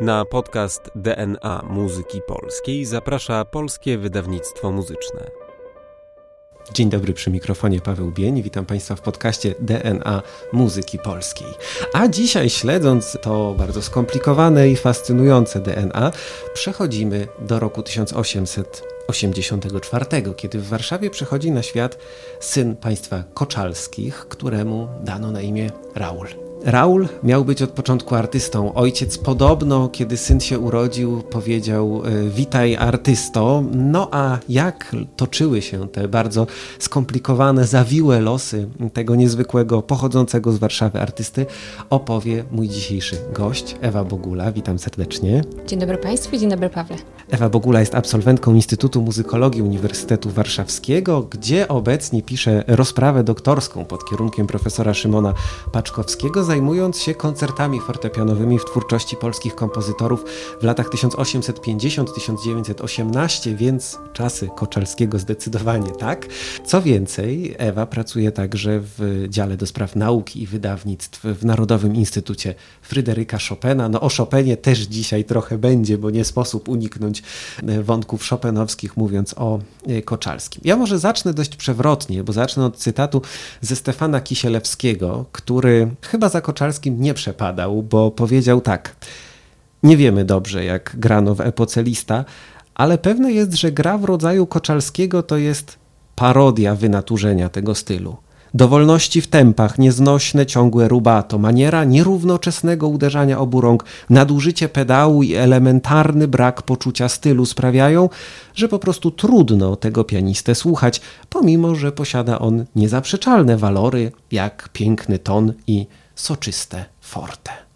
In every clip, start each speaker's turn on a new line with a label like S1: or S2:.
S1: Na podcast DNA Muzyki Polskiej zaprasza Polskie Wydawnictwo Muzyczne.
S2: Dzień dobry przy mikrofonie Paweł Bień. Witam Państwa w podcaście DNA Muzyki Polskiej. A dzisiaj, śledząc to bardzo skomplikowane i fascynujące DNA, przechodzimy do roku 1884, kiedy w Warszawie przychodzi na świat syn państwa Koczalskich, któremu dano na imię Raul. Raul miał być od początku artystą. Ojciec podobno, kiedy syn się urodził, powiedział: e, Witaj, artysto. No a jak toczyły się te bardzo skomplikowane, zawiłe losy tego niezwykłego, pochodzącego z Warszawy artysty, opowie mój dzisiejszy gość, Ewa Bogula. Witam serdecznie.
S3: Dzień dobry Państwu, dzień dobry Pawle.
S2: Ewa Bogula jest absolwentką Instytutu Muzykologii Uniwersytetu Warszawskiego, gdzie obecnie pisze rozprawę doktorską pod kierunkiem profesora Szymona Paczkowskiego zajmując się koncertami fortepianowymi w twórczości polskich kompozytorów w latach 1850-1918, więc czasy Koczalskiego zdecydowanie tak. Co więcej, Ewa pracuje także w dziale do spraw nauki i wydawnictw w Narodowym Instytucie Fryderyka Chopina. No o Chopinie też dzisiaj trochę będzie, bo nie sposób uniknąć e, wątków chopinowskich mówiąc o e, Koczalskim. Ja może zacznę dość przewrotnie, bo zacznę od cytatu ze Stefana Kisielewskiego, który chyba za za Koczalskim nie przepadał, bo powiedział tak. Nie wiemy dobrze, jak grano w epoce lista, ale pewne jest, że gra w rodzaju Koczalskiego to jest parodia wynaturzenia tego stylu. Dowolności w tempach, nieznośne, ciągłe rubato, maniera nierównoczesnego uderzania obu rąk, nadużycie pedału i elementarny brak poczucia stylu sprawiają, że po prostu trudno tego pianistę słuchać, pomimo że posiada on niezaprzeczalne walory, jak piękny ton i soczyste forte.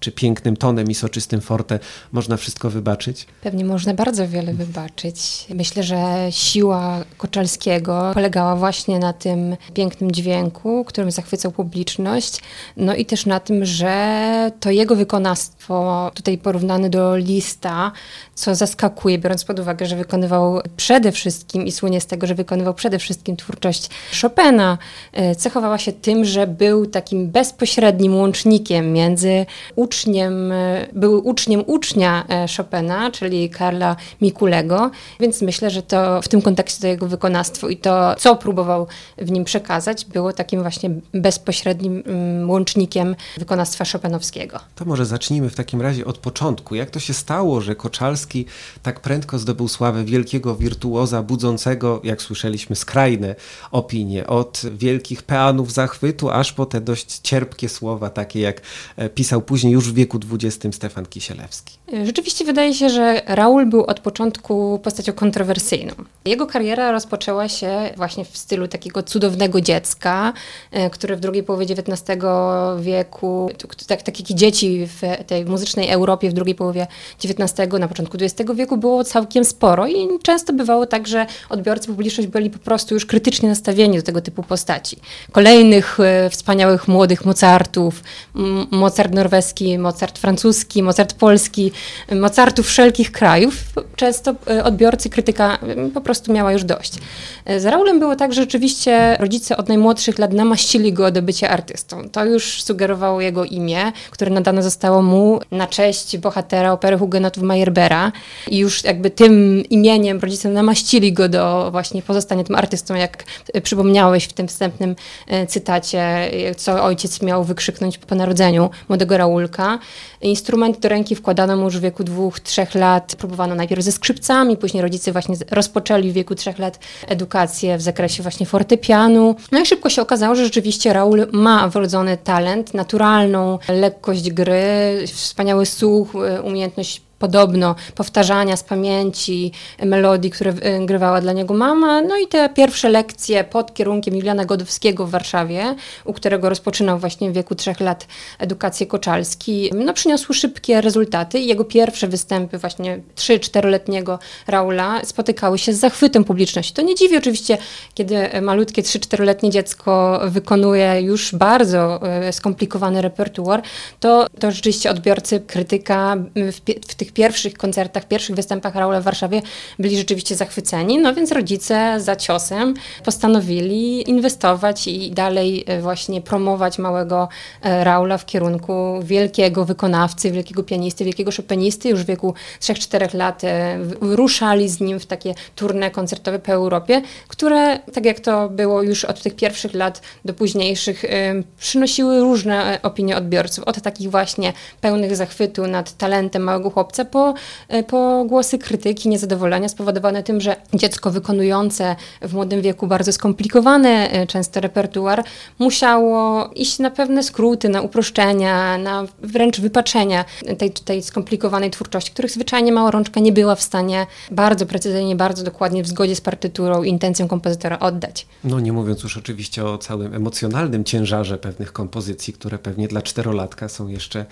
S2: Czy pięknym tonem i soczystym forte można wszystko wybaczyć?
S3: Pewnie można bardzo wiele wybaczyć. Myślę, że siła Koczalskiego polegała właśnie na tym pięknym dźwięku, którym zachwycał publiczność, no i też na tym, że to jego wykonawstwo, tutaj porównane do Lista, co zaskakuje, biorąc pod uwagę, że wykonywał przede wszystkim i słynie z tego, że wykonywał przede wszystkim twórczość Chopina, e, cechowała się tym, że był takim bezpośrednim łącznikiem między uczniem, e, był uczniem ucznia e, Chopina, czyli Karla Mikulego, więc myślę, że to w tym kontekście to jego wykonawstwo i to, co próbował w nim przekazać, było takim właśnie bezpośrednim mm, łącznikiem wykonawstwa Chopinowskiego.
S2: To może zacznijmy w takim razie od początku. Jak to się stało, że Koczalski tak prędko zdobył sławę wielkiego wirtuoza, budzącego, jak słyszeliśmy, skrajne opinie, od wielkich peanów zachwytu, aż po te dość cierpkie słowa, takie jak e, pisał później już w wieku XX Stefan Kisielewski.
S3: Rzeczywiście wydaje się, że Raul był od początku postacią kontrowersyjną. Jego kariera rozpoczęła się właśnie w stylu takiego cudownego dziecka, e, które w drugiej połowie XIX wieku, tak, tak i dzieci w tej muzycznej Europie w drugiej połowie XIX, na początku XX wieku było całkiem sporo i często bywało tak, że odbiorcy, publiczność byli po prostu już krytycznie nastawieni do tego typu postaci. Kolejnych e, wspaniałych młodych Mozartów, Mozart norweski, Mozart francuski, Mozart polski, Mozartów wszelkich krajów, często e, odbiorcy, krytyka po prostu miała już dość. E, z Raulem było tak, że rzeczywiście rodzice od najmłodszych lat namaścili go do bycia artystą. To już sugerowało jego imię, które nadane zostało mu na cześć bohatera opery Hugenotów Meyerbeera i już jakby tym imieniem rodzice namaścili go do właśnie pozostania tym artystą, jak przypomniałeś w tym wstępnym e, cytacie, co ojciec miał wykrzyknąć po narodzeniu młodego Raulka. Instrument do ręki wkładano mu już w wieku dwóch, trzech lat. Próbowano najpierw ze skrzypcami, później rodzice właśnie rozpoczęli w wieku trzech lat edukację w zakresie właśnie fortepianu. No i szybko się okazało, że rzeczywiście Raul ma wrodzony talent, naturalną lekkość gry, wspaniały słuch, e, umiejętność podobno powtarzania z pamięci melodii, które grywała dla niego mama. No i te pierwsze lekcje pod kierunkiem Juliana Godowskiego w Warszawie, u którego rozpoczynał właśnie w wieku trzech lat edukację Koczalski, no przyniosły szybkie rezultaty i jego pierwsze występy właśnie 3-4-letniego Raula spotykały się z zachwytem publiczności. To nie dziwi oczywiście, kiedy malutkie 3-4-letnie dziecko wykonuje już bardzo e, skomplikowany repertuar, to, to rzeczywiście odbiorcy, krytyka w, w tych tych pierwszych koncertach, pierwszych występach Raula w Warszawie byli rzeczywiście zachwyceni, no więc rodzice za ciosem postanowili inwestować i dalej e, właśnie promować małego e, Raula w kierunku wielkiego wykonawcy, wielkiego pianisty, wielkiego szopenisty. Już w wieku 3-4 lat e, ruszali z nim w takie turne koncertowe po Europie, które, tak jak to było już od tych pierwszych lat do późniejszych, przynosiły różne opinie odbiorców. Od takich właśnie pełnych zachwytu nad talentem małego chłopca po, po głosy krytyki, niezadowolenia spowodowane tym, że dziecko wykonujące w młodym wieku bardzo skomplikowany często repertuar musiało iść na pewne skróty, na uproszczenia, na wręcz wypaczenia tej, tej skomplikowanej twórczości, których zwyczajnie mała rączka nie była w stanie bardzo precyzyjnie, bardzo dokładnie w zgodzie z partyturą i intencją kompozytora oddać.
S2: No nie mówiąc już oczywiście o całym emocjonalnym ciężarze pewnych kompozycji, które pewnie dla czterolatka są jeszcze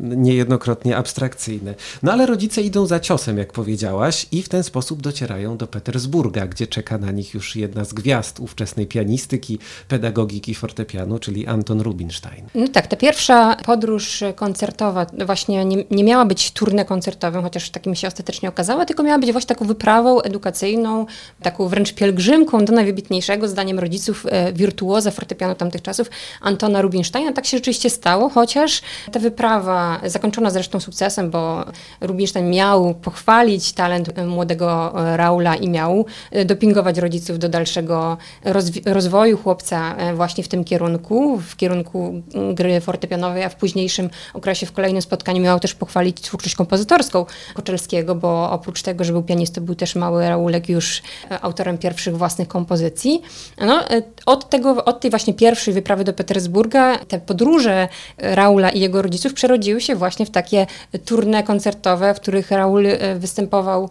S2: niejednokrotnie abstrakcyjne. No ale rodzice idą za ciosem, jak powiedziałaś, i w ten sposób docierają do Petersburga, gdzie czeka na nich już jedna z gwiazd ówczesnej pianistyki, pedagogiki fortepianu, czyli Anton Rubinstein.
S3: No tak, ta pierwsza podróż koncertowa właśnie nie, nie miała być turnę koncertowym, chociaż takim się ostatecznie okazała, tylko miała być właśnie taką wyprawą edukacyjną, taką wręcz pielgrzymką do najwybitniejszego, zdaniem rodziców, e, wirtuoza fortepianu tamtych czasów, Antona Rubinsteina. Tak się rzeczywiście stało, chociaż ta wyprawa, zakończona zresztą sukcesem, bo Rubinstein miał pochwalić talent młodego Raula i miał e, dopingować rodziców do dalszego rozwoju chłopca e, właśnie w tym kierunku, w kierunku gry fortepianowej, a w późniejszym okresie, w kolejnym spotkaniu miał też pochwalić twórczość kompozytorską Koczelskiego, bo oprócz tego, że był pianistą, był też mały Raulek już e, autorem pierwszych własnych kompozycji. No, od, tego, od tej właśnie pierwszej wyprawy do Petersburga te podróże Raula i jego rodziców przerodziły się właśnie w takie turne koncertowe, w których Raul występował,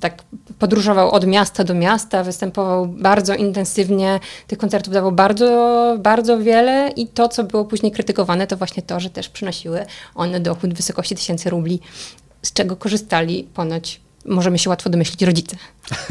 S3: tak podróżował od miasta do miasta, występował bardzo intensywnie, tych koncertów dawał bardzo, bardzo wiele i to, co było później krytykowane, to właśnie to, że też przynosiły one dochód w wysokości tysięcy rubli, z czego korzystali ponoć możemy się łatwo domyślić rodzice.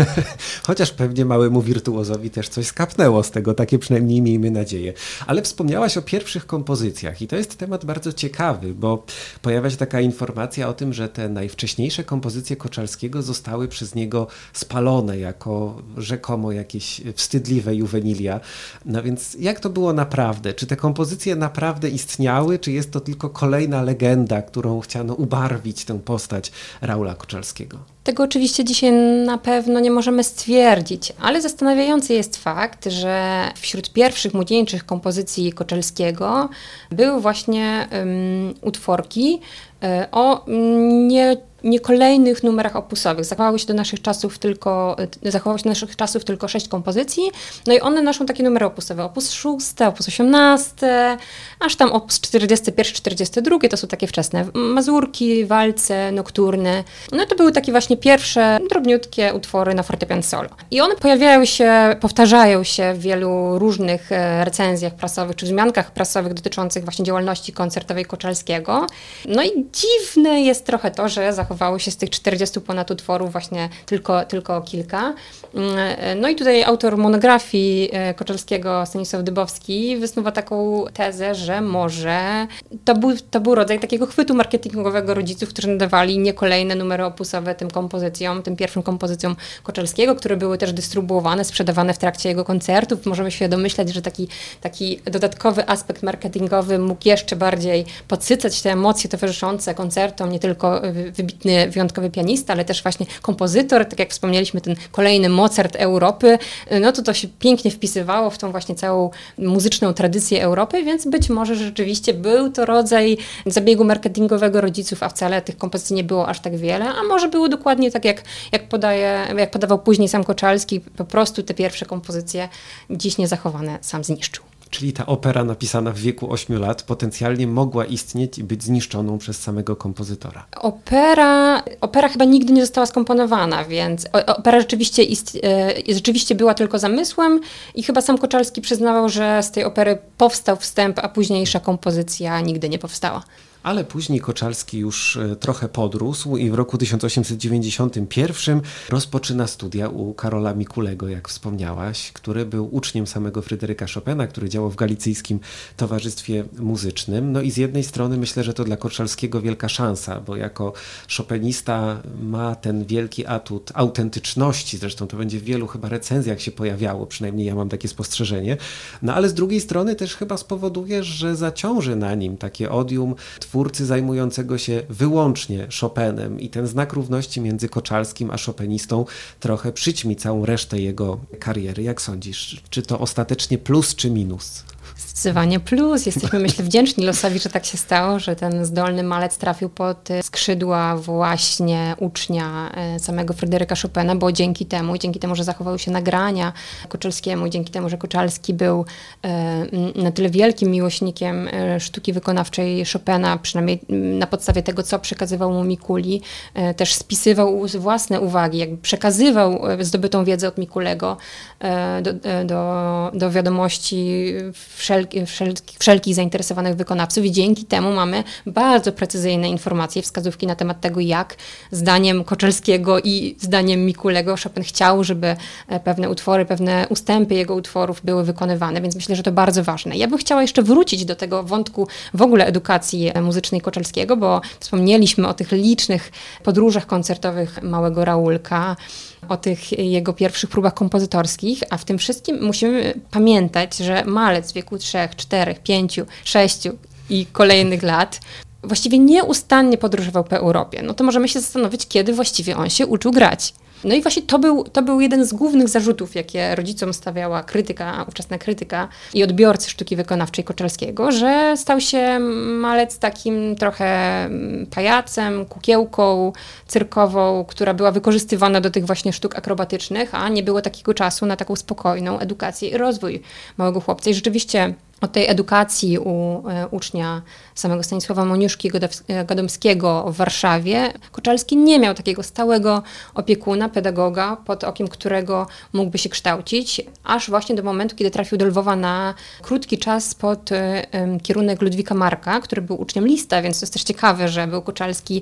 S2: Chociaż pewnie małemu wirtuozowi też coś skapnęło z tego, takie przynajmniej miejmy nadzieję. Ale wspomniałaś o pierwszych kompozycjach i to jest temat bardzo ciekawy, bo pojawia się taka informacja o tym, że te najwcześniejsze kompozycje Koczalskiego zostały przez niego spalone jako rzekomo jakieś wstydliwe juwenilia. No więc jak to było naprawdę? Czy te kompozycje naprawdę istniały, czy jest to tylko kolejna legenda, którą chciano ubarwić tę postać Raula Koczalskiego?
S3: Tego oczywiście dzisiaj na pewno nie możemy stwierdzić, ale zastanawiający jest fakt, że wśród pierwszych młodzieńczych kompozycji Koczelskiego były właśnie um, utworki um, o nie nie kolejnych numerach opusowych. Zachowały się do naszych czasów tylko, zachowało się do naszych czasów tylko sześć kompozycji, no i one noszą takie numery opusowe. Opus 6, opus 18, aż tam opus 41, 42, to są takie wczesne mazurki, walce, nokturny. No to były takie właśnie pierwsze, drobniutkie utwory na fortepian solo. I one pojawiają się, powtarzają się w wielu różnych e, recenzjach prasowych, czy wzmiankach prasowych dotyczących właśnie działalności koncertowej Koczalskiego. No i dziwne jest trochę to, że zachowało zachowało się z tych 40 ponad utworów właśnie tylko, tylko kilka. Mm, no i tutaj autor monografii e, Koczalskiego, Stanisław Dybowski, wysnuwa taką tezę, że może to był, to był rodzaj takiego chwytu marketingowego rodziców, którzy nadawali nie kolejne numery opusowe tym kompozycjom, tym pierwszym kompozycjom Koczalskiego, które były też dystrybuowane, sprzedawane w trakcie jego koncertów. Możemy się domyślać, że taki, taki dodatkowy aspekt marketingowy mógł jeszcze bardziej podsycać te emocje towarzyszące koncertom, nie tylko wybitnym wybitny, wyjątkowy pianista, ale też właśnie kompozytor, tak jak wspomnieliśmy, ten kolejny Mozart Europy, no to to się pięknie wpisywało w tą właśnie całą muzyczną tradycję Europy, więc być może rzeczywiście był to rodzaj zabiegu marketingowego rodziców, a wcale tych kompozycji nie było aż tak wiele, a może było dokładnie tak, jak, jak, podaje, jak podawał później sam Koczalski, po prostu te pierwsze kompozycje dziś niezachowane sam zniszczył.
S2: Czyli ta opera napisana w wieku 8 lat potencjalnie mogła istnieć i być zniszczoną przez samego kompozytora.
S3: Opera, opera chyba nigdy nie została skomponowana, więc opera rzeczywiście, ist, e, rzeczywiście była tylko zamysłem i chyba sam Koczalski przyznawał, że z tej opery powstał wstęp, a późniejsza kompozycja nigdy nie powstała.
S2: Ale później Koczalski już e, trochę podrósł i w roku 1891 rozpoczyna studia u Karola Mikulego, jak wspomniałaś, który był uczniem samego Fryderyka Chopina, który działał w Galicyjskim Towarzystwie Muzycznym. No i z jednej strony myślę, że to dla Koczalskiego wielka szansa, bo jako Chopinista ma ten wielki atut autentyczności, zresztą to będzie w wielu chyba recenzjach się pojawiało, przynajmniej ja mam takie spostrzeżenie, no ale z drugiej strony też chyba spowoduje, że zaciąży na nim takie odium twórcy zajmującego się wyłącznie Chopinem i ten znak równości między Koczalskim a Chopinistą trochę przyćmi całą resztę jego kariery. Jak sądzisz, czy to ostatecznie plus czy minus?
S3: Zdecydowanie plus. Jesteśmy, myślę, wdzięczni losowi, że tak się stało, że ten zdolny malec trafił pod skrzydła właśnie ucznia e, samego Fryderyka Chopina, bo dzięki temu, dzięki temu, że zachowały się nagrania Koczalskiemu, dzięki temu, że Koczalski był e, na tyle wielkim miłośnikiem sztuki wykonawczej Chopina, przynajmniej na podstawie tego, co przekazywał mu Mikuli, też spisywał własne uwagi, jakby przekazywał zdobytą wiedzę od Mikulego do, do, do wiadomości wszelkich wszelki, wszelkich zainteresowanych wykonawców i dzięki temu mamy bardzo precyzyjne informacje, wskazówki na temat tego, jak zdaniem Koczelskiego i zdaniem Mikulego Chopin chciał, żeby e, pewne utwory, pewne ustępy jego utworów były wykonywane, więc myślę, że to bardzo ważne. Ja bym chciała jeszcze wrócić do tego wątku w ogóle edukacji muzycznej Koczelskiego, bo wspomnieliśmy o tych licznych podróżach koncertowych małego Raulka, o tych jego pierwszych próbach kompozytorskich, a w tym wszystkim musimy pamiętać, że malec w wieku 3, 4, 5, 6 i kolejnych lat właściwie nieustannie podróżował po Europie. No to możemy się zastanowić, kiedy właściwie on się uczył grać. No i właśnie to był, to był jeden z głównych zarzutów, jakie rodzicom stawiała krytyka, ówczesna krytyka i odbiorcy sztuki wykonawczej Koczalskiego, że stał się malec takim trochę mm, pajacem, kukiełką cyrkową, która była wykorzystywana do tych właśnie sztuk akrobatycznych, a nie było takiego czasu na taką spokojną edukację i rozwój małego chłopca. I rzeczywiście od tej edukacji u e, ucznia samego Stanisława Moniuszki e, Gadomskiego w Warszawie, Koczalski nie miał takiego stałego opiekuna, pedagoga, pod okiem którego mógłby się kształcić, aż właśnie do momentu, kiedy trafił do Lwowa na krótki czas pod e, kierunek Ludwika Marka, który był uczniem Lista, więc to jest też ciekawe, że był Koczalski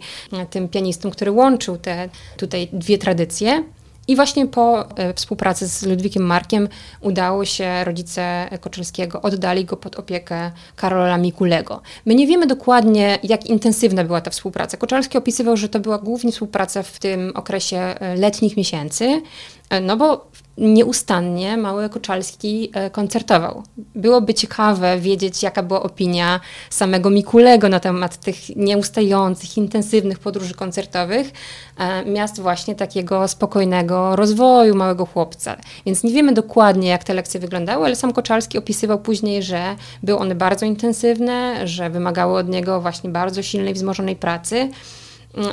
S3: tym pianistą, który łączył te tutaj dwie tradycje. I właśnie po e, współpracy z Ludwikiem Markiem udało się, rodzice Koczylskiego oddali go pod opiekę Karola Mikulego. My nie wiemy dokładnie, jak intensywna była ta współpraca. Koczalski opisywał, że to była głównie współpraca w tym okresie e, letnich miesięcy, e, no bo nieustannie mały Koczalski e, koncertował. Byłoby ciekawe wiedzieć, jaka była opinia samego Mikulego na temat tych nieustających, intensywnych podróży koncertowych, e, miast właśnie takiego spokojnego rozwoju małego chłopca. Więc nie wiemy dokładnie, jak te lekcje wyglądały, ale sam Koczalski opisywał później, że były one bardzo intensywne, że wymagały od niego właśnie bardzo silnej, wzmożonej pracy.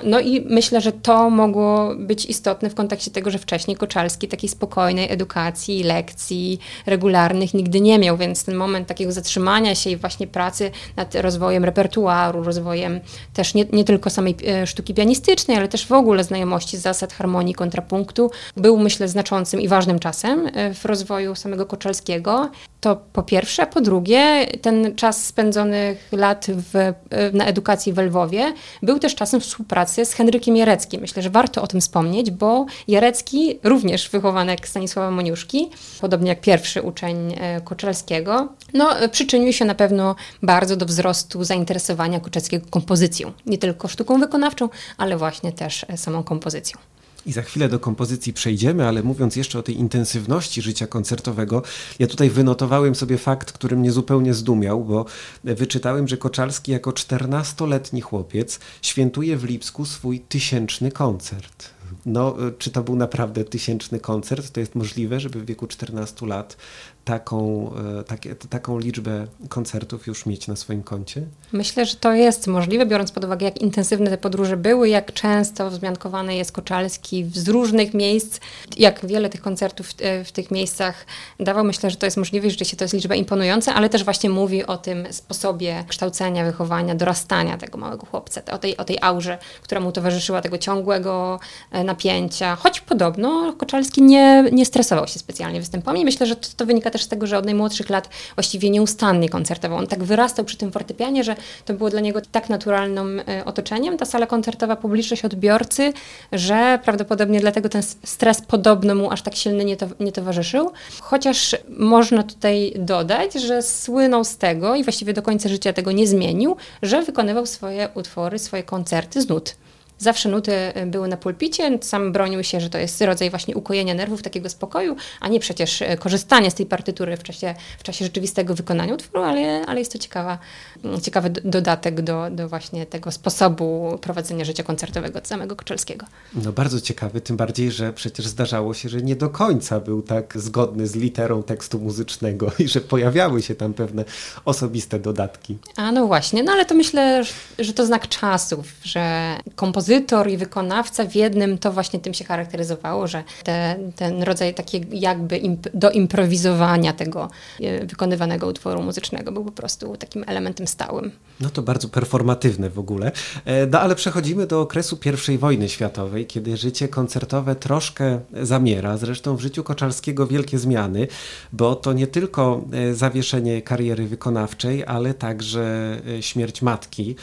S3: No i myślę, że to mogło być istotne w kontekście tego, że wcześniej Koczalski takiej spokojnej edukacji, lekcji regularnych nigdy nie miał, więc ten moment takiego zatrzymania się i właśnie pracy nad rozwojem repertuaru, rozwojem też nie, nie tylko samej e, sztuki pianistycznej, ale też w ogóle znajomości zasad harmonii, kontrapunktu, był myślę znaczącym i ważnym czasem e, w rozwoju samego Koczalskiego. To po pierwsze, po drugie ten czas spędzonych lat w, e, na edukacji w Lwowie był też czasem współpracy z Henrykiem Jareckim. Myślę, że warto o tym wspomnieć, bo Jarecki, również wychowanek Stanisława Moniuszki, podobnie jak pierwszy uczeń e, Koczalskiego, no, przyczynił się na pewno bardzo do wzrostu zainteresowania Koczalskiego kompozycją. Nie tylko sztuką wykonawczą, ale właśnie też e, samą kompozycją.
S2: I za chwilę do kompozycji przejdziemy, ale mówiąc jeszcze o tej intensywności życia koncertowego, ja tutaj wynotowałem sobie fakt, który mnie zupełnie zdumiał, bo wyczytałem, że Koczalski jako 14-letni chłopiec świętuje w Lipsku swój tysięczny koncert. No, czy to był naprawdę tysięczny koncert? To jest możliwe, żeby w wieku 14 lat taką, e, tak, taką liczbę koncertów już mieć na swoim koncie?
S3: Myślę, że to jest możliwe, biorąc pod uwagę, jak intensywne te podróże były, jak często wzmiankowany jest Koczalski z różnych miejsc, jak wiele tych koncertów w, e, w tych miejscach dawał. Myślę, że to jest możliwe, rzeczywiście to jest liczba imponująca, ale też właśnie mówi o tym sposobie kształcenia, wychowania, dorastania tego małego chłopca, o tej, o tej aurze, która mu towarzyszyła, tego ciągłego napięcia, choć podobno Koczalski nie, nie stresował się specjalnie występami. Myślę, że to, to wynika wynika też z tego, że od najmłodszych lat właściwie nieustannie koncertował. On tak wyrastał przy tym fortepianie, że to było dla niego tak naturalnym e, otoczeniem, ta sala koncertowa, publiczność, odbiorcy, że prawdopodobnie dlatego ten stres podobno mu aż tak silny nie, to, nie towarzyszył. Chociaż można tutaj dodać, że słynął z tego i właściwie do końca życia tego nie zmienił, że wykonywał swoje utwory, swoje koncerty z nut. Zawsze nuty e, były na pulpicie, sam bronił się, że to jest rodzaj właśnie ukojenia nerwów, takiego spokoju, a nie przecież e, korzystanie z tej partytury w czasie, w czasie rzeczywistego wykonania utworu, ale, ale jest to ciekawa, mm, ciekawy dodatek do, do właśnie tego sposobu prowadzenia życia koncertowego od samego Koczelskiego.
S2: No bardzo ciekawy, tym bardziej, że przecież zdarzało się, że nie do końca był tak zgodny z literą tekstu muzycznego i że pojawiały się tam pewne osobiste dodatki.
S3: A no właśnie, no ale to myślę, że to znak czasów, że kompozycja kompozytor i wykonawca w jednym to właśnie tym się charakteryzowało, że te, ten rodzaj takiego jakby imp do improwizowania tego e, wykonywanego utworu muzycznego był po prostu takim elementem stałym.
S2: No to bardzo performatywne w ogóle. E, no ale przechodzimy do okresu I wojny światowej, kiedy życie koncertowe troszkę zamiera. Zresztą w życiu Koczalskiego wielkie zmiany, bo to nie tylko e, zawieszenie kariery wykonawczej, ale także śmierć matki,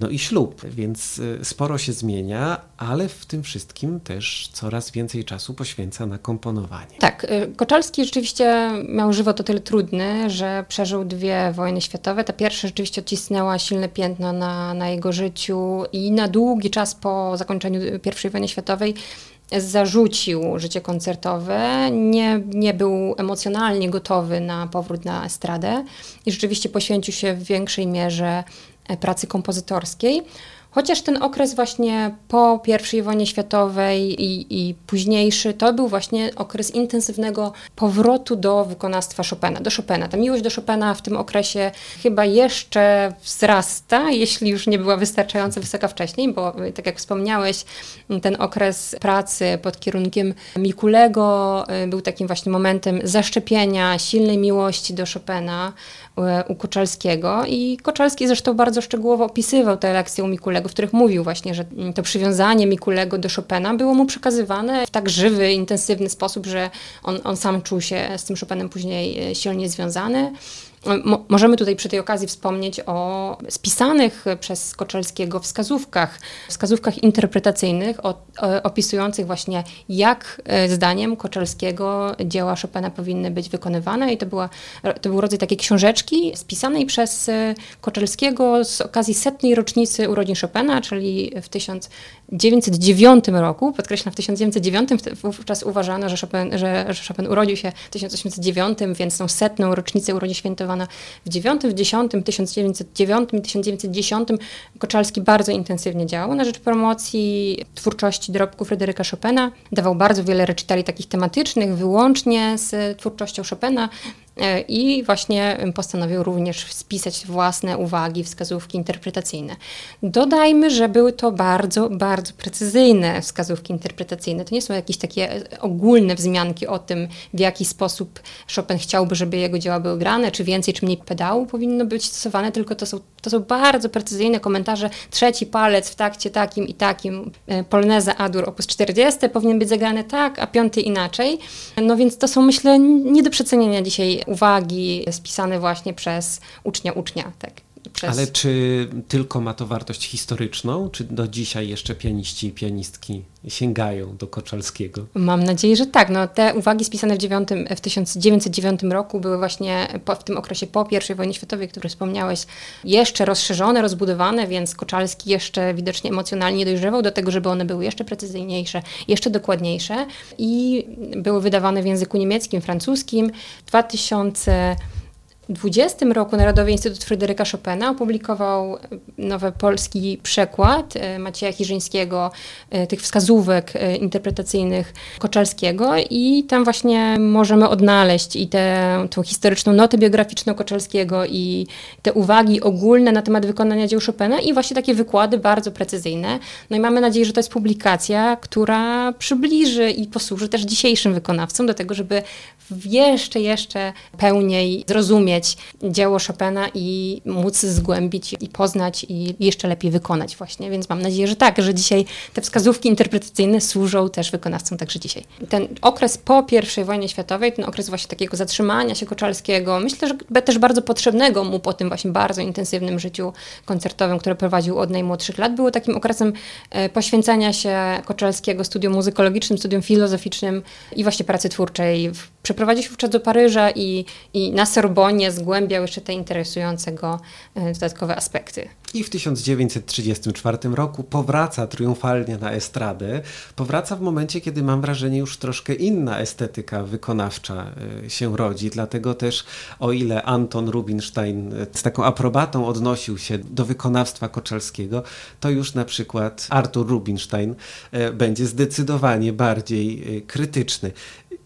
S2: no i ślub, więc sporo się zmienia ale w tym wszystkim też coraz więcej czasu poświęca na komponowanie.
S3: Tak, y, Koczalski rzeczywiście miał żywot o tyle trudny, że przeżył dwie wojny światowe. Ta pierwsza rzeczywiście odcisnęła silne piętno na, na jego życiu i na długi czas po zakończeniu I wojny światowej zarzucił życie koncertowe, nie, nie był emocjonalnie gotowy na powrót na estradę i rzeczywiście poświęcił się w większej mierze pracy kompozytorskiej. Chociaż ten okres właśnie po I wojnie światowej i, i, późniejszy, to był właśnie okres intensywnego powrotu do wykonawstwa Chopina, do Chopina. Ta miłość do Chopina w tym okresie chyba jeszcze wzrasta, jeśli już nie była wystarczająco wysoka wcześniej, bo tak jak wspomniałeś, ten okres pracy pod kierunkiem Mikulego y, był takim właśnie momentem zaszczepienia silnej miłości do Chopina, u Koczalskiego i Koczalski zresztą bardzo szczegółowo opisywał te lekcje u Mikulego, w których mówił właśnie, że to przywiązanie Mikulego do Chopina było mu przekazywane w tak żywy, intensywny sposób, że on, on sam czuł się z tym Chopinem później e, silnie związany. Mo możemy tutaj przy tej okazji wspomnieć o spisanych przez Koczelskiego wskazówkach, wskazówkach interpretacyjnych o, o, opisujących właśnie jak e, zdaniem Koczelskiego dzieła Chopina powinny być wykonywane. I to, była, to był rodzaj takiej książeczki spisanej przez e, Koczelskiego z okazji setnej rocznicy urodzin Chopina, czyli w 1909 roku, podkreślam w 1909, wówczas uważano, że Chopin, że, że Chopin urodził się w 1809, więc tą setną rocznicę urodzin świętowaną w 9, w 10, 1909, 1910 Koczalski bardzo intensywnie działał na rzecz promocji twórczości dorobku Fryderyka Chopina. Dawał bardzo wiele recitali takich tematycznych, wyłącznie z twórczością Chopina. E, I właśnie postanowił również spisać własne uwagi, wskazówki interpretacyjne. Dodajmy, że były to bardzo, bardzo precyzyjne wskazówki interpretacyjne. To nie są jakieś takie e, ogólne wzmianki o tym, w jaki sposób Chopin chciałby, żeby jego dzieła były grane, czy więcej, czy mniej pedału powinno być stosowane, tylko to są, to są bardzo precyzyjne komentarze. Trzeci palec w takcie takim i takim, e, Poloneza Adur op. 40 powinien być zagrany tak, a piąty inaczej. No więc to są, myślę, nie do przecenienia dzisiaj uwagi spisane właśnie przez ucznia ucznia. Tak. Przez...
S2: Ale czy tylko ma to wartość historyczną, czy do dzisiaj jeszcze pianiści i pianistki sięgają do Koczalskiego?
S3: Mam nadzieję, że tak. No, te uwagi spisane w, 9, w 1909 roku były właśnie po, w tym okresie po I wojnie światowej, który wspomniałeś, jeszcze rozszerzone, rozbudowane, więc Koczalski jeszcze widocznie emocjonalnie dojrzewał do tego, żeby one były jeszcze precyzyjniejsze, jeszcze dokładniejsze i były wydawane w języku niemieckim, francuskim. W 2000 2020 roku Narodowy Instytut Fryderyka Chopina opublikował nowy polski przekład e, Macieja Chirzyńskiego, e, tych wskazówek e, interpretacyjnych Koczalskiego i tam właśnie możemy odnaleźć i tę historyczną notę biograficzną Koczalskiego i te uwagi ogólne na temat wykonania dzieł Chopina i właśnie takie wykłady bardzo precyzyjne. No i mamy nadzieję, że to jest publikacja, która przybliży i posłuży też dzisiejszym wykonawcom do tego, żeby jeszcze, jeszcze pełniej zrozumieć dzieło Chopina i móc zgłębić i poznać i jeszcze lepiej wykonać właśnie. Więc mam nadzieję, że tak, że dzisiaj te wskazówki interpretacyjne służą też wykonawcom także dzisiaj. Ten okres po I wojnie światowej, ten okres właśnie takiego zatrzymania się Koczalskiego, myślę, że też bardzo potrzebnego mu po tym właśnie bardzo intensywnym życiu koncertowym, które prowadził od najmłodszych lat, było takim okresem e, poświęcania się Koczalskiego studium muzykologicznym, studium filozoficznym i właśnie pracy twórczej. Przeprowadził się wówczas do Paryża i, i na Sorbonie zgłębiał jeszcze te interesujące go e, dodatkowe aspekty.
S2: I w 1934 roku powraca triumfalnie na estradę. Powraca w momencie, kiedy mam wrażenie już troszkę inna estetyka wykonawcza e, się rodzi. Dlatego też o ile Anton Rubinstein e, z taką aprobatą odnosił się do wykonawstwa Koczalskiego, to już na przykład Artur Rubinstein będzie zdecydowanie bardziej krytyczny.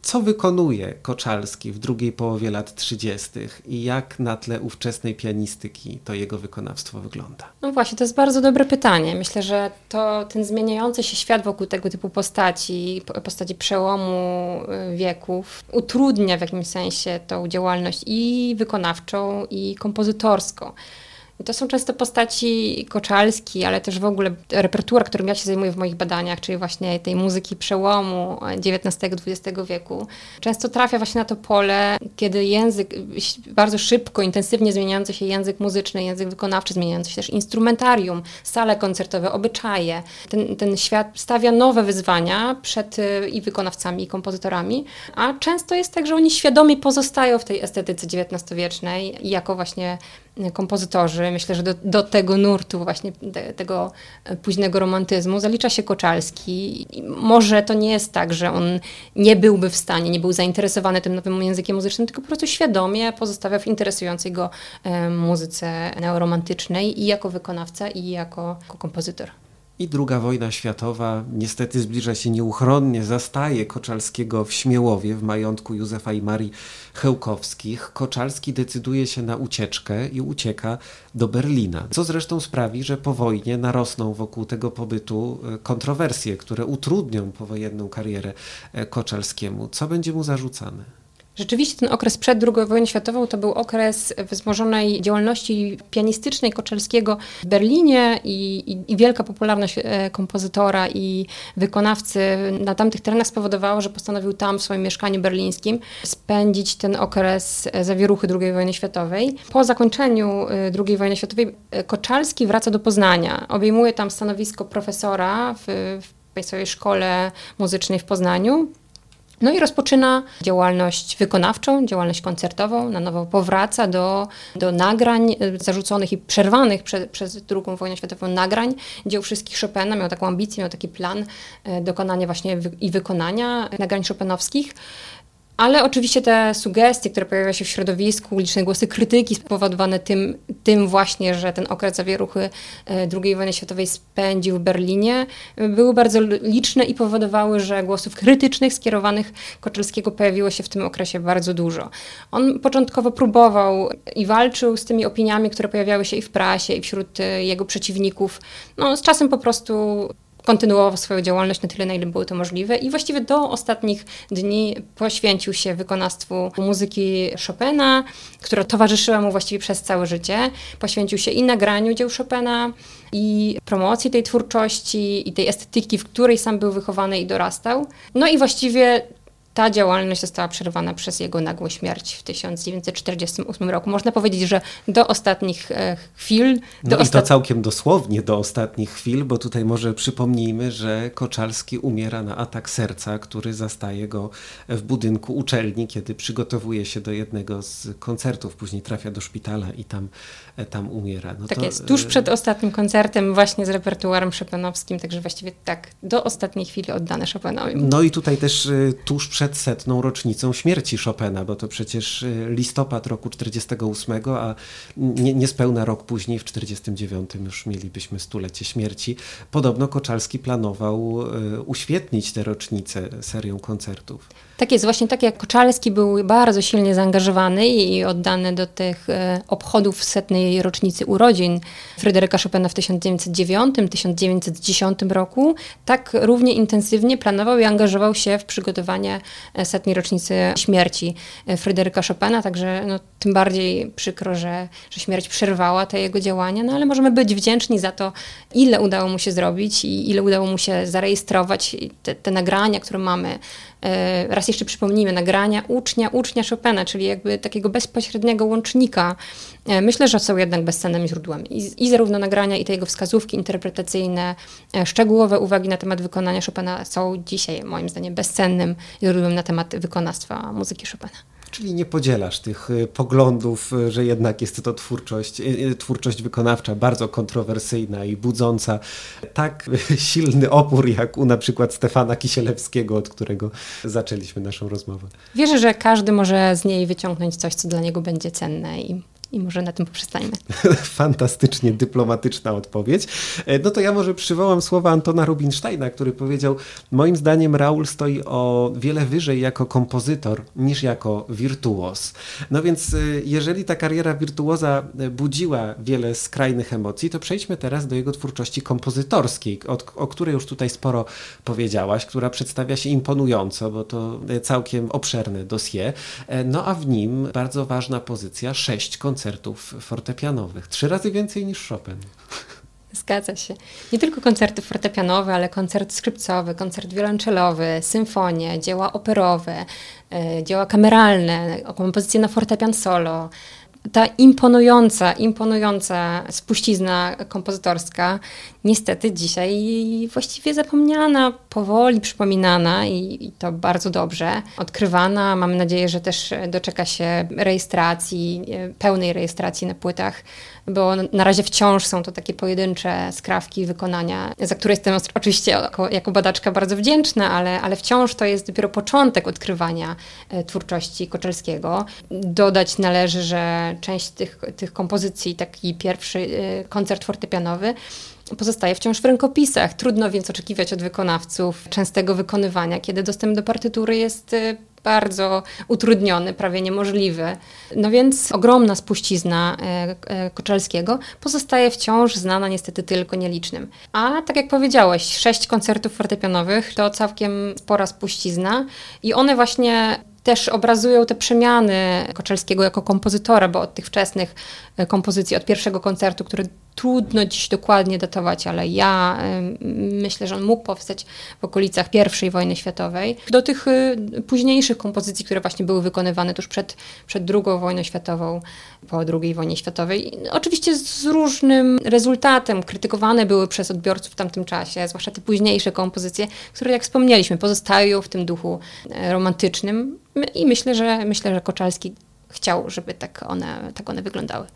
S2: Co wykonuje Koczalski w drugiej połowie lat 30. i jak na tle ówczesnej pianistyki to jego wykonawstwo wygląda?
S3: No właśnie, to jest bardzo dobre pytanie. Myślę, że to ten zmieniający się świat wokół tego typu postaci, postaci przełomu y, wieków, utrudnia w jakimś sensie tą działalność i wykonawczą, i kompozytorską. To są często postaci Koczalski, ale też w ogóle repertuar, którym ja się zajmuję w moich badaniach, czyli właśnie tej muzyki przełomu XIX-XX wieku. Często trafia właśnie na to pole, kiedy język, bardzo szybko, intensywnie zmieniający się język muzyczny, język wykonawczy, zmieniający się też instrumentarium, sale koncertowe, obyczaje. Ten, ten świat stawia nowe wyzwania przed y, i wykonawcami, i kompozytorami, a często jest tak, że oni świadomie pozostają w tej estetyce XIX-wiecznej jako właśnie kompozytorzy. Myślę, że do, do tego nurtu właśnie te, tego późnego romantyzmu zalicza się Koczalski. Może to nie jest tak, że on nie byłby w stanie, nie był zainteresowany tym nowym językiem muzycznym, tylko po prostu świadomie pozostawiał w interesującej go e, muzyce neoromantycznej i jako wykonawca, i jako, jako kompozytor.
S2: I druga wojna światowa niestety zbliża się nieuchronnie, zastaje Koczalskiego w Śmiełowie, w majątku Józefa i Marii Chełkowskich. Koczalski decyduje się na ucieczkę i ucieka do Berlina, co zresztą sprawi, że po wojnie narosną wokół tego pobytu e, kontrowersje, które utrudnią powojenną karierę e, Koczalskiemu. Co będzie mu zarzucane?
S3: Rzeczywiście ten okres przed II wojną światową to był okres wzmożonej działalności pianistycznej Koczelskiego w Berlinie i, i, i, wielka popularność e, kompozytora i wykonawcy na tamtych terenach spowodowała, że postanowił tam w swoim mieszkaniu berlińskim spędzić ten okres e, zawieruchy II wojny światowej. Po zakończeniu e, II wojny światowej Koczalski wraca do Poznania. Obejmuje tam stanowisko profesora w, w Państwowej Szkole Muzycznej w Poznaniu. No i rozpoczyna działalność wykonawczą, działalność koncertową, na nowo powraca do, do nagrań y, zarzuconych i przerwanych prze, przez II wojnę światową nagrań dzieł wszystkich Chopina. Miał taką ambicję, miał taki plan y, dokonania właśnie i wykonania nagrań chopinowskich. Ale oczywiście te sugestie, które pojawiają się w środowisku, liczne głosy krytyki spowodowane tym, tym właśnie, że ten okres zawieruchy e, II wojny światowej spędził w Berlinie, były bardzo liczne i powodowały, że głosów krytycznych skierowanych Koczylskiego pojawiło się w tym okresie bardzo dużo. On początkowo próbował i walczył z tymi opiniami, które pojawiały się i w prasie, i wśród e, jego przeciwników. No, z czasem po prostu kontynuował swoją działalność na tyle, na ile było to możliwe i właściwie do ostatnich dni poświęcił się wykonawstwu muzyki Chopina, która towarzyszyła mu właściwie przez całe życie. Poświęcił się i nagraniu dzieł Chopina, i promocji tej twórczości, i tej estetyki, w której sam był wychowany i dorastał. No i właściwie ta działalność została przerwana przez jego nagłą śmierć w 1948 roku. Można powiedzieć, że do ostatnich e, chwil.
S2: No i to całkiem dosłownie do ostatnich chwil, bo tutaj może przypomnijmy, że Koczalski umiera na atak serca, który zastaje go w budynku uczelni, kiedy przygotowuje się do jednego z koncertów. Później trafia do szpitala i tam, e, tam umiera.
S3: No tak to, jest, tuż przed ostatnim koncertem właśnie z repertuarem Chopinowskim, także właściwie tak, do ostatniej chwili oddane Chopinowi.
S2: No i tutaj też e, tuż przed przed setną rocznicą śmierci Chopina, bo to przecież y, listopad roku 48, a nie, niespełna rok później, w 49 już mielibyśmy stulecie śmierci. Podobno Koczalski planował y, uświetnić tę rocznicę serią koncertów.
S3: Tak jest, właśnie tak jak Koczalski był bardzo silnie zaangażowany i oddany do tych e, obchodów setnej rocznicy urodzin Fryderyka Chopina w 1909-1910 roku, tak równie intensywnie planował i angażował się w przygotowanie setnej rocznicy śmierci Fryderyka Chopina, także no, tym bardziej przykro, że, że śmierć przerwała te jego działania, no ale możemy być wdzięczni za to, ile udało mu się zrobić i ile udało mu się zarejestrować te, te nagrania, które mamy E, raz jeszcze przypomnijmy, nagrania ucznia, ucznia Chopina, czyli jakby takiego bezpośredniego łącznika, e, myślę, że są jednak bezcennym źródłem. I, I zarówno nagrania, i te jego wskazówki interpretacyjne, e, szczegółowe uwagi na temat wykonania Chopina są dzisiaj, moim zdaniem, bezcennym źródłem na temat wykonawstwa muzyki Chopina.
S2: Czyli nie podzielasz tych y, poglądów, y, że jednak jest to twórczość, y, twórczość wykonawcza bardzo kontrowersyjna i budząca tak silny opór, jak u na przykład Stefana Kisielewskiego, od którego zaczęliśmy naszą rozmowę.
S3: Wierzę, że każdy może z niej wyciągnąć coś, co dla niego będzie cenne i i może na tym poprzestańmy.
S2: Fantastycznie dyplomatyczna odpowiedź. E, no to ja może przywołam słowa Antona Rubinsteina, który powiedział: Moim zdaniem Raul stoi o wiele wyżej jako kompozytor niż jako wirtuos. No więc, e, jeżeli ta kariera wirtuoza e, budziła wiele skrajnych emocji, to przejdźmy teraz do jego twórczości kompozytorskiej, o, o której już tutaj sporo powiedziałaś, która przedstawia się imponująco, bo to całkiem obszerne dossier. No a w nim bardzo ważna pozycja sześć koncertów koncertów fortepianowych. Trzy razy więcej niż Chopin.
S3: Zgadza się. Nie tylko koncerty fortepianowe, ale koncert skrzypcowy, koncert wiolonczelowy, symfonie, dzieła operowe, e, dzieła kameralne, kompozycje na fortepian solo, ta imponująca, imponująca spuścizna kompozytorska niestety dzisiaj właściwie zapomniana, powoli przypominana i, i, to bardzo dobrze, odkrywana. Mamy nadzieję, że też doczeka się rejestracji, e, pełnej rejestracji na płytach bo na razie wciąż są to takie pojedyncze skrawki wykonania, za które jestem oczywiście jako, jako badaczka bardzo wdzięczna, ale, ale wciąż to jest dopiero początek odkrywania e, twórczości Koczelskiego. Dodać należy, że część tych, tych kompozycji, taki pierwszy e, koncert fortepianowy, pozostaje wciąż w rękopisach. Trudno więc oczekiwać od wykonawców częstego wykonywania, kiedy dostęp do partytury jest e, bardzo utrudniony, prawie niemożliwy. No więc ogromna spuścizna e, e, Koczelskiego pozostaje wciąż znana niestety tylko nielicznym. A tak jak powiedziałeś, sześć koncertów fortepianowych to całkiem spora spuścizna i one właśnie też obrazują te przemiany Koczelskiego jako kompozytora, bo od tych wczesnych e, kompozycji, od pierwszego koncertu, który trudno dziś dokładnie datować, ale ja myślę, że on mógł powstać w okolicach I wojny światowej, do tych y, późniejszych kompozycji, które właśnie były wykonywane tuż przed, przed II wojną światową, po II wojnie światowej. Oczywiście z różnym rezultatem, krytykowane były przez odbiorców w tamtym czasie, zwłaszcza te późniejsze kompozycje, które jak wspomnieliśmy, pozostają w tym duchu e, romantycznym i myślę, że myślę, że Koczalski chciał, żeby tak one, tak one wyglądały.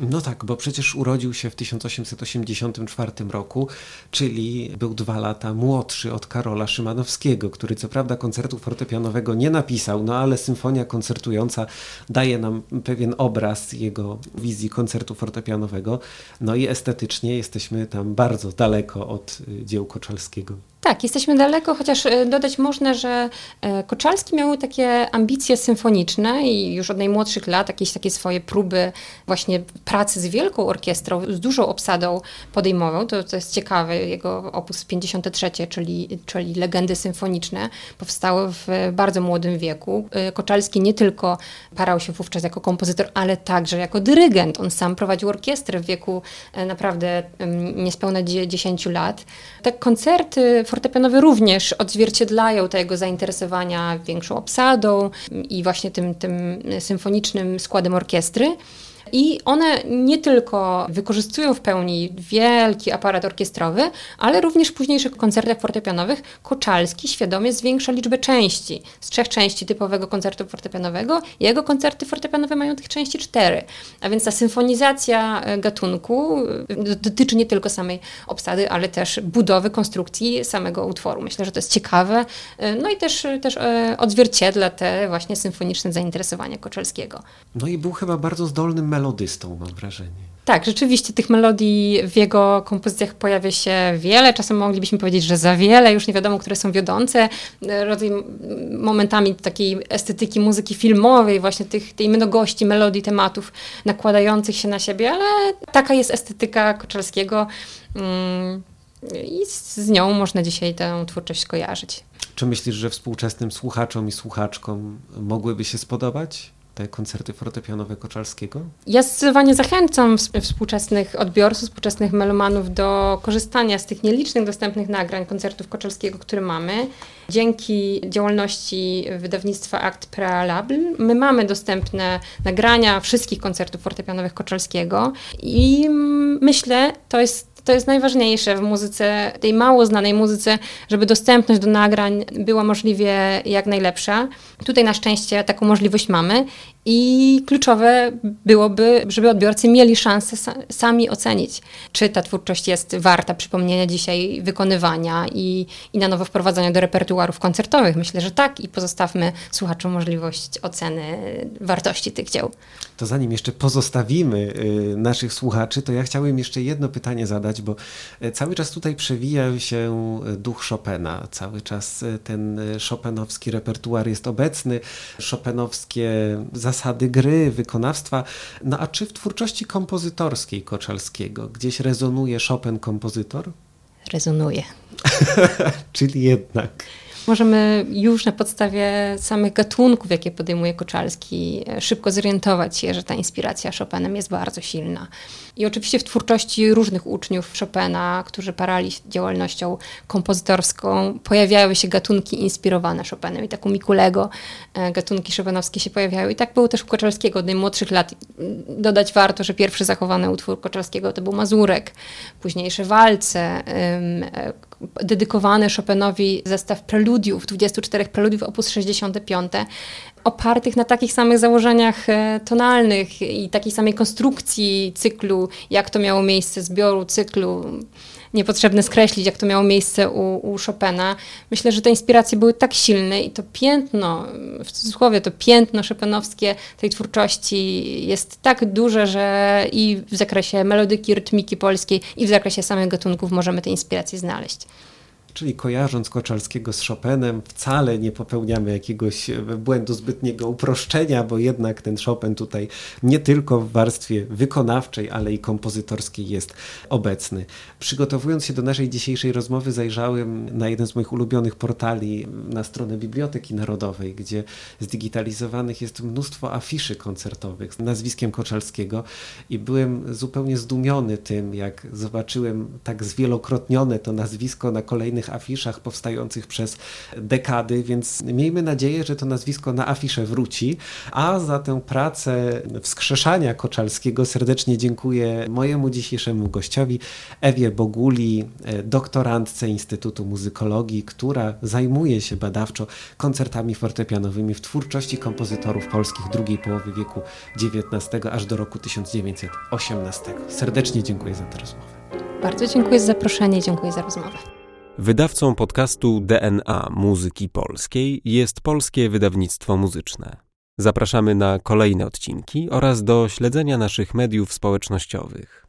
S2: No tak, bo przecież urodził się w 1884 roku, czyli był dwa lata młodszy od Karola Szymanowskiego, który co prawda koncertu fortepianowego nie napisał, no ale symfonia koncertująca daje nam pewien obraz jego wizji koncertu fortepianowego. No i estetycznie jesteśmy tam bardzo daleko od y, dzieł Koczalskiego.
S3: Tak, jesteśmy daleko, chociaż e, dodać można, że e, Koczalski miał takie ambicje symfoniczne i już od najmłodszych lat jakieś takie swoje próby właśnie pracy z wielką orkiestrą, z dużą obsadą podejmował. To, to jest ciekawe, jego opus 53, czyli, czyli legendy symfoniczne, powstały w bardzo młodym wieku. E, Koczalski nie tylko parał się wówczas jako kompozytor, ale także jako dyrygent. On sam prowadził orkiestrę w wieku naprawdę niespełna 10 lat. Te koncerty fortepianowe również odzwierciedlają tego zainteresowania większą obsadą i właśnie tym, tym symfonicznym składem orkiestry. I one nie tylko wykorzystują w pełni wielki aparat orkiestrowy, ale również w późniejszych koncertach fortepianowych Koczalski świadomie zwiększa liczbę części. Z trzech części typowego koncertu fortepianowego jego koncerty fortepianowe mają tych części cztery. A więc ta symfonizacja e, gatunku e, dotyczy nie tylko samej obsady, ale też budowy, konstrukcji samego utworu. Myślę, że to jest ciekawe. E, no i też, też odzwierciedla te właśnie symfoniczne zainteresowania Koczelskiego.
S2: No i był chyba bardzo zdolnym melodystą, mam wrażenie.
S3: Tak, rzeczywiście tych melodii w jego kompozycjach pojawia się wiele. Czasem moglibyśmy powiedzieć, że za wiele, już nie wiadomo, które są wiodące. Rodzaj momentami takiej estetyki muzyki filmowej, właśnie tych, tej mnogości melodii, tematów nakładających się na siebie, ale taka jest estetyka Koczalskiego mm, i z nią można dzisiaj tę twórczość kojarzyć.
S2: Czy myślisz, że współczesnym słuchaczom i słuchaczkom mogłyby się spodobać? Te koncerty fortepianowe Koczalskiego?
S3: Ja zdecydowanie zachęcam współczesnych odbiorców, współczesnych melomanów do korzystania z tych nielicznych dostępnych nagrań koncertów Koczalskiego, które mamy. Dzięki działalności wydawnictwa Act Prealable my mamy dostępne nagrania wszystkich koncertów fortepianowych Koczalskiego i myślę, to jest to jest najważniejsze w muzyce, tej mało znanej muzyce, żeby dostępność do nagrań była możliwie jak najlepsza. Tutaj na szczęście taką możliwość mamy i kluczowe byłoby, żeby odbiorcy mieli szansę sami ocenić, czy ta twórczość jest warta przypomnienia dzisiaj wykonywania i, i na nowo wprowadzania do repertuarów koncertowych. Myślę, że tak i pozostawmy słuchaczom możliwość oceny wartości tych dzieł.
S2: To zanim jeszcze pozostawimy y, naszych słuchaczy, to ja chciałem jeszcze jedno pytanie zadać, bo y, cały czas tutaj przewija się duch Chopina. Cały czas y, ten chopinowski repertuar jest obecny, chopinowskie zasady gry, wykonawstwa. No a czy w twórczości kompozytorskiej Koczalskiego gdzieś rezonuje Chopin kompozytor?
S3: Rezonuje.
S2: Czyli jednak.
S3: Możemy już na podstawie samych gatunków, jakie podejmuje Koczalski, e, szybko zorientować się, że ta inspiracja Chopinem jest bardzo silna. I oczywiście w twórczości różnych uczniów Chopina, którzy parali działalnością kompozytorską, pojawiały się gatunki inspirowane Chopinem. I tak u Mikulego e, gatunki chopinowskie się pojawiały. I tak było też u Koczalskiego od najmłodszych lat. Dodać warto, że pierwszy zachowany utwór Koczalskiego to był Mazurek, późniejsze walce, e, dedykowany Chopinowi zestaw preludiów, 24 preludiów op. 65, opartych na takich samych założeniach e, tonalnych i takiej samej konstrukcji cyklu, jak to miało miejsce, zbioru cyklu. Niepotrzebne skreślić, jak to miało miejsce u, u Chopina. Myślę, że te inspiracje były tak silne i to piętno, w cudzysłowie to piętno chopinowskie tej twórczości jest tak duże, że i w zakresie melodyki, rytmiki polskiej, i w zakresie samych gatunków możemy te inspiracje znaleźć.
S2: Czyli kojarząc Koczalskiego z Chopinem, wcale nie popełniamy jakiegoś e, błędu zbytniego uproszczenia, bo jednak ten Chopin tutaj nie tylko w warstwie wykonawczej, ale i kompozytorskiej jest obecny. Przygotowując się do naszej dzisiejszej rozmowy, zajrzałem na jeden z moich ulubionych portali, na stronę Biblioteki Narodowej, gdzie zdigitalizowanych jest mnóstwo afiszy koncertowych z nazwiskiem Koczalskiego i byłem zupełnie zdumiony tym, jak zobaczyłem tak zwielokrotnione to nazwisko na kolejnych afiszach powstających przez dekady, więc miejmy nadzieję, że to nazwisko na afisze wróci. A za tę pracę wskrzeszania Koczalskiego serdecznie dziękuję mojemu dzisiejszemu gościowi, Ewie Boguli, doktorantce Instytutu Muzykologii, która zajmuje się badawczo koncertami fortepianowymi w twórczości kompozytorów polskich drugiej połowy wieku XIX aż do roku 1918. Serdecznie dziękuję za tę rozmowę.
S3: Bardzo dziękuję za zaproszenie, dziękuję za rozmowę.
S1: Wydawcą podcastu DNA Muzyki Polskiej jest Polskie Wydawnictwo Muzyczne. Zapraszamy na kolejne odcinki oraz do śledzenia naszych mediów społecznościowych.